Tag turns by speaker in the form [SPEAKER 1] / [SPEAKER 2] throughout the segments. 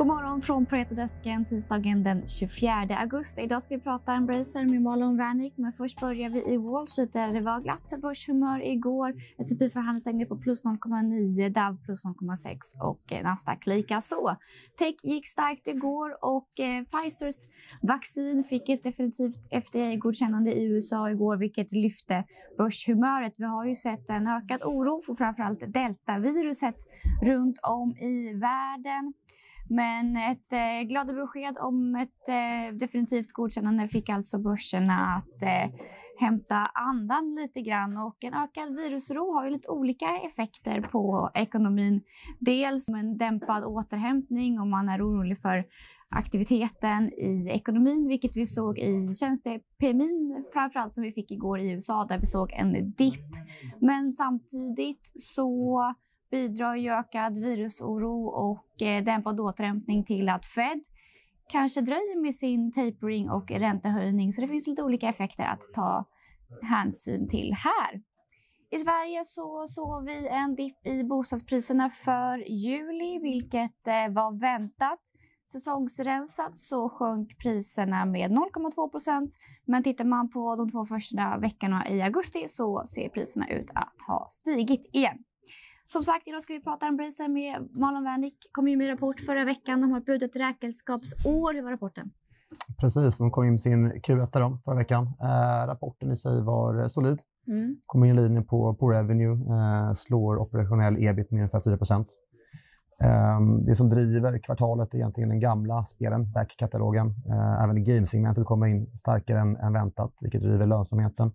[SPEAKER 1] God morgon från Paretodesken tisdagen den 24 augusti. Idag ska vi prata Embracer med Malin Wernick, men först börjar vi i Wall Street där det var glatt börshumör igår. S&P förhandlingsängde på plus 0,9, DAV plus 0,6 och eh, Nasdaq lika så. Tech gick starkt igår och eh, Pfizers vaccin fick ett definitivt FDA-godkännande i USA igår, vilket lyfte börshumöret. Vi har ju sett en ökad oro för framförallt deltaviruset runt om i världen. Men ett eh, glada besked om ett eh, definitivt godkännande fick alltså börserna att eh, hämta andan lite grann och en ökad virusro har ju lite olika effekter på ekonomin. Dels en dämpad återhämtning om man är orolig för aktiviteten i ekonomin, vilket vi såg i tjänste-PMI, framförallt som vi fick igår i USA där vi såg en dipp. Men samtidigt så bidrar ju ökad virusoro och eh, dämpad återhämtning till att Fed kanske dröjer med sin tapering och räntehöjning. Så det finns lite olika effekter att ta hänsyn till här. I Sverige så såg vi en dipp i bostadspriserna för juli, vilket eh, var väntat. Säsongsrensat så sjönk priserna med 0,2 procent. Men tittar man på de två första veckorna i augusti så ser priserna ut att ha stigit igen. Som sagt, idag ska vi prata om Embracer med Malin Wernick. kom ju med rapport förra veckan. De har brutit räkenskapsår. Hur var rapporten?
[SPEAKER 2] Precis, de kom in med sin Q1 då, förra veckan. Eh, rapporten i sig var solid. Mm. Kommer in i linje på, på revenue, eh, slår operationell ebit med ungefär 4 eh, Det som driver kvartalet är egentligen den gamla spelen, backkatalogen. Eh, även gamesegmentet kommer in starkare än, än väntat, vilket driver lönsamheten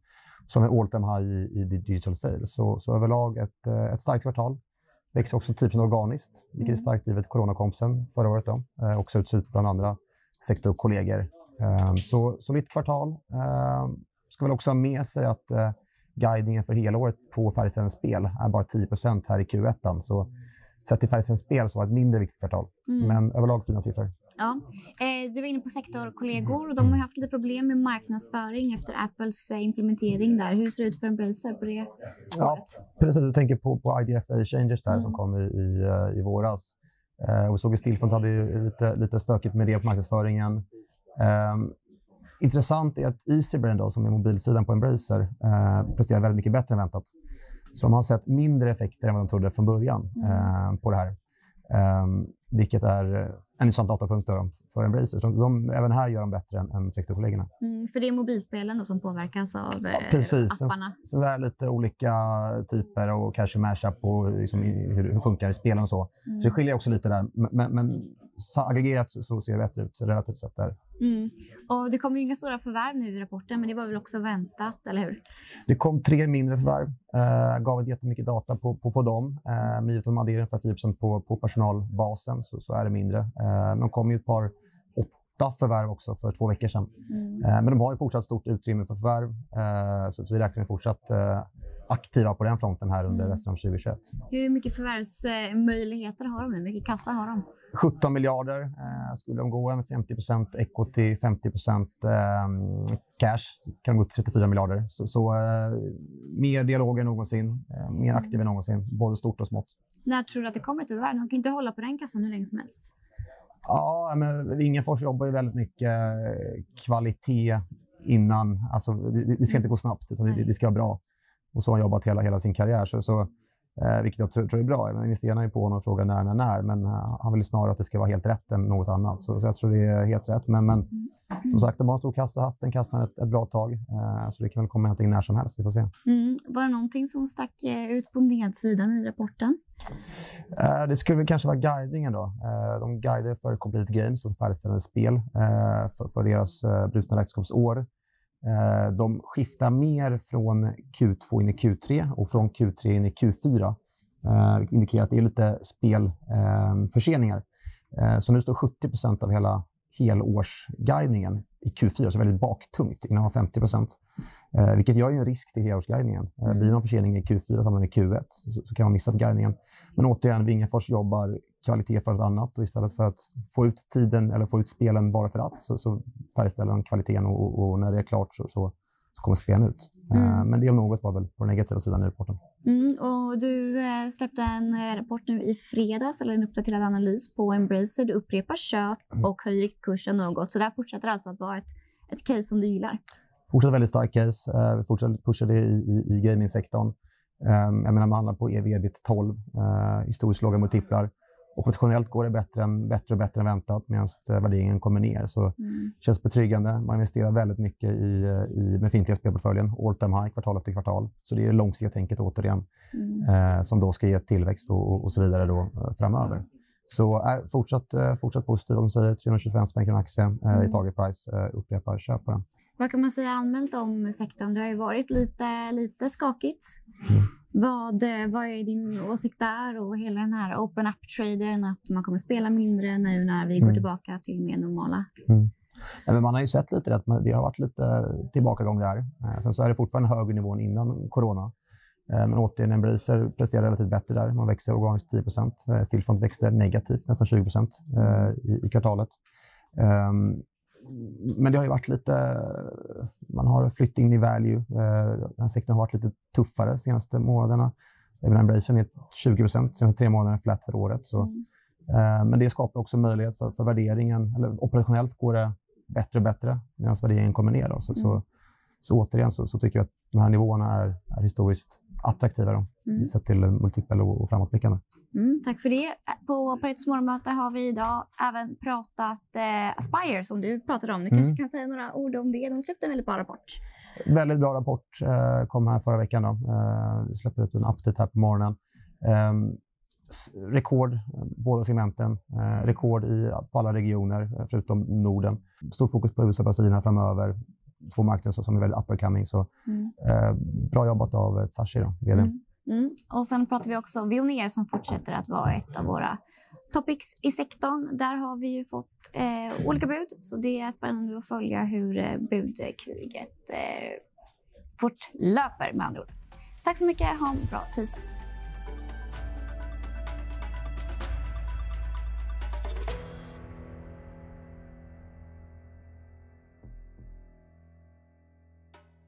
[SPEAKER 2] som är all time high i, i digital sales. Så, så överlag ett, eh, ett starkt kvartal. Växer också 10 organiskt, vilket är mm. starkt givet coronakompsen förra året. Då. Eh, också ut bland andra sektorkollegor. Eh, så solitt kvartal. Eh, ska väl också ha med sig att eh, guidningen för hela året på Färjestadens spel är bara 10% här i Q1. Så sett till Färjestadens spel så var det ett mindre viktigt kvartal. Mm. Men överlag fina siffror.
[SPEAKER 1] Ja. Eh, du var inne på sektorkollegor och de har haft lite problem med marknadsföring efter Apples eh, implementering där. Hur ser det ut för Embracer på det
[SPEAKER 2] ja? Precis, du tänker på, på IDFA Changes där mm. som kom i, i, eh, i våras. Eh, vi såg ju Stillfront hade ju lite, lite stökigt med det på marknadsföringen. Eh, intressant är att Easybrain, då, som är mobilsidan på Embracer, eh, presterar väldigt mycket bättre än väntat. Så de har sett mindre effekter än vad de trodde från början mm. eh, på det här. Um, vilket är en intressant datapunkt för Embracer. Så de, även här gör de bättre än, än sektorkollegorna.
[SPEAKER 1] Mm, för det är mobilspelen som påverkas av ja,
[SPEAKER 2] eh, precis. apparna? Sen är lite olika typer och kanske mashup och liksom hur, hur funkar i spelen och så. Mm. Så det skiljer också lite där. Men, men aggregerat så ser det bättre ut relativt sett där.
[SPEAKER 1] Mm. Och det kommer ju inga stora förvärv nu i rapporten, men det var väl också väntat, eller hur?
[SPEAKER 2] Det kom tre mindre förvärv. Eh, gav inte jättemycket data på, på, på dem. Eh, men givet att de adderar ungefär 10 på, på personalbasen så, så är det mindre. Eh, men de kom ju ett par åtta förvärv också för två veckor sedan. Mm. Eh, men de har ju fortsatt stort utrymme för förvärv. Eh, så, så vi räknar med fortsatt eh, aktiva på den fronten här under mm. resten av 2021.
[SPEAKER 1] Hur mycket förvärvsmöjligheter har de nu? Hur mycket kassa har de?
[SPEAKER 2] 17 miljarder. Eh, skulle de gå en 50% equity, 50 eh, cash kan de gå upp till 34 miljarder. Så, så eh, mer dialog än någonsin, eh, mer mm. aktiv än någonsin, både stort och smått.
[SPEAKER 1] När tror du att det kommer ett förvärv? De kan inte hålla på den kassan hur länge som helst.
[SPEAKER 2] Ja, men Wingefors jobbar ju väldigt mycket eh, kvalitet innan. Alltså, det, det ska inte gå snabbt, utan det, det ska vara bra. Och så har han jobbat hela, hela sin karriär. Så, så, eh, vilket jag tror, tror är bra. Investerarna är på honom och frågar när, när, när. Men uh, han vill snarare att det ska vara helt rätt än något annat. Så, så jag tror det är helt rätt. Men, men mm. som sagt, de har en stor kassa, haft den kassan ett, ett bra tag. Uh, så det kan väl komma någonting när som helst. Vi får se.
[SPEAKER 1] Mm. Var det någonting som stack eh, ut på nedsidan i rapporten?
[SPEAKER 2] Uh, det skulle kanske vara guidningen då. Uh, de guidar för Complete Games, alltså färdigställande spel, för, för, deras brutna räkenskapsår. Eh, de skiftar mer från Q2 in i Q3 och från Q3 in i Q4. Det eh, indikerar att det är lite spelförseningar. Eh, så nu står 70% av hela helårsguidningen i Q4, så väldigt baktungt innan 50 eh, vilket gör ju en risk till helårsguidningen. Eh, blir det någon försening i Q4 tar man i Q1 så, så kan man missa guidningen. Men återigen, Wingefors jobbar kvalitet för ett annat och istället för att få ut tiden eller få ut spelen bara för att så, så färdigställer de kvaliteten och, och, när det är klart så, så, så kommer spelen ut. Eh, mm. Men det om något var väl på den negativa sidan i rapporten.
[SPEAKER 1] Mm, och du eh, släppte en eh, rapport nu i fredags, eller en uppdaterad analys på Embracer. Du upprepar köp mm. och höjer kursen något. Så det här fortsätter alltså att vara ett, ett case som du gillar?
[SPEAKER 2] Fortsatt väldigt starkt case. Vi fortsätter pusha det i, i, i gamingsektorn. Um, jag menar, man handlar på ev ebit 12, uh, historiskt låga multiplar. Operationellt går det bättre, än, bättre och bättre än väntat medan värderingen kommer ner. Så mm. känns betryggande. Man investerar väldigt mycket i, i befintliga spelportföljen, all time high, kvartal efter kvartal. Så det är det långsiktiga tänket återigen, mm. eh, som då ska ge tillväxt och, och så vidare då, eh, framöver. Så äh, fortsatt, äh, fortsatt positiv, om säger 325 spänn kronor aktie mm. i target price. Äh, upprepar köp på den.
[SPEAKER 1] Vad kan man säga allmänt om sektorn? Det har ju varit lite, lite skakigt. Vad, eh, vad är din åsikt där och hela den här open up-traden, att man kommer spela mindre nu när vi mm. går tillbaka till mer normala? Mm.
[SPEAKER 2] Men man har ju sett lite att det har varit lite tillbakagång där. Eh, sen så är det fortfarande högre nivå än innan corona. Eh, men återigen, Embracer presterar relativt bättre där. Man växer organiskt 10% Stillfront växte negativt, nästan 20 i, i kvartalet. Men det har ju varit lite... Man har flytt in i value. Eh, den här sektorn har varit lite tuffare de senaste månaderna. Även Embracer är 20 procent senaste tre månaderna flat för året. Så, mm. eh, men det skapar också möjlighet för, för värderingen. Eller operationellt går det bättre och bättre medan värderingen kommer ner. Då. Så, mm. så, så, återigen så, så, tycker jag att de här nivåerna är, är historiskt attraktiva då, mm. sett till multipel och, framåtblickande.
[SPEAKER 1] Mm, tack för det. På Paretos morgonmöte har vi idag även pratat eh, Aspire som du pratade om. Du mm. kanske kan säga några ord om det. De släppte en väldigt bra rapport.
[SPEAKER 2] Väldigt bra rapport. Eh, kom här förra veckan. Då. Eh, vi släpper upp en update här på morgonen. Eh, rekord, båda segmenten. Eh, rekord i, på alla regioner eh, förutom Norden. Stort fokus på USA och Brasilien framöver. Två marknader som är väldigt uppercoming. Så, mm. eh, bra jobbat av Tsachi, vd. Mm.
[SPEAKER 1] Mm. Och sen pratar vi också om Veoneer som fortsätter att vara ett av våra topics i sektorn. Där har vi ju fått eh, olika bud, så det är spännande att följa hur eh, budkriget eh, fortlöper med andra ord. Tack så mycket. Ha en bra tisdag.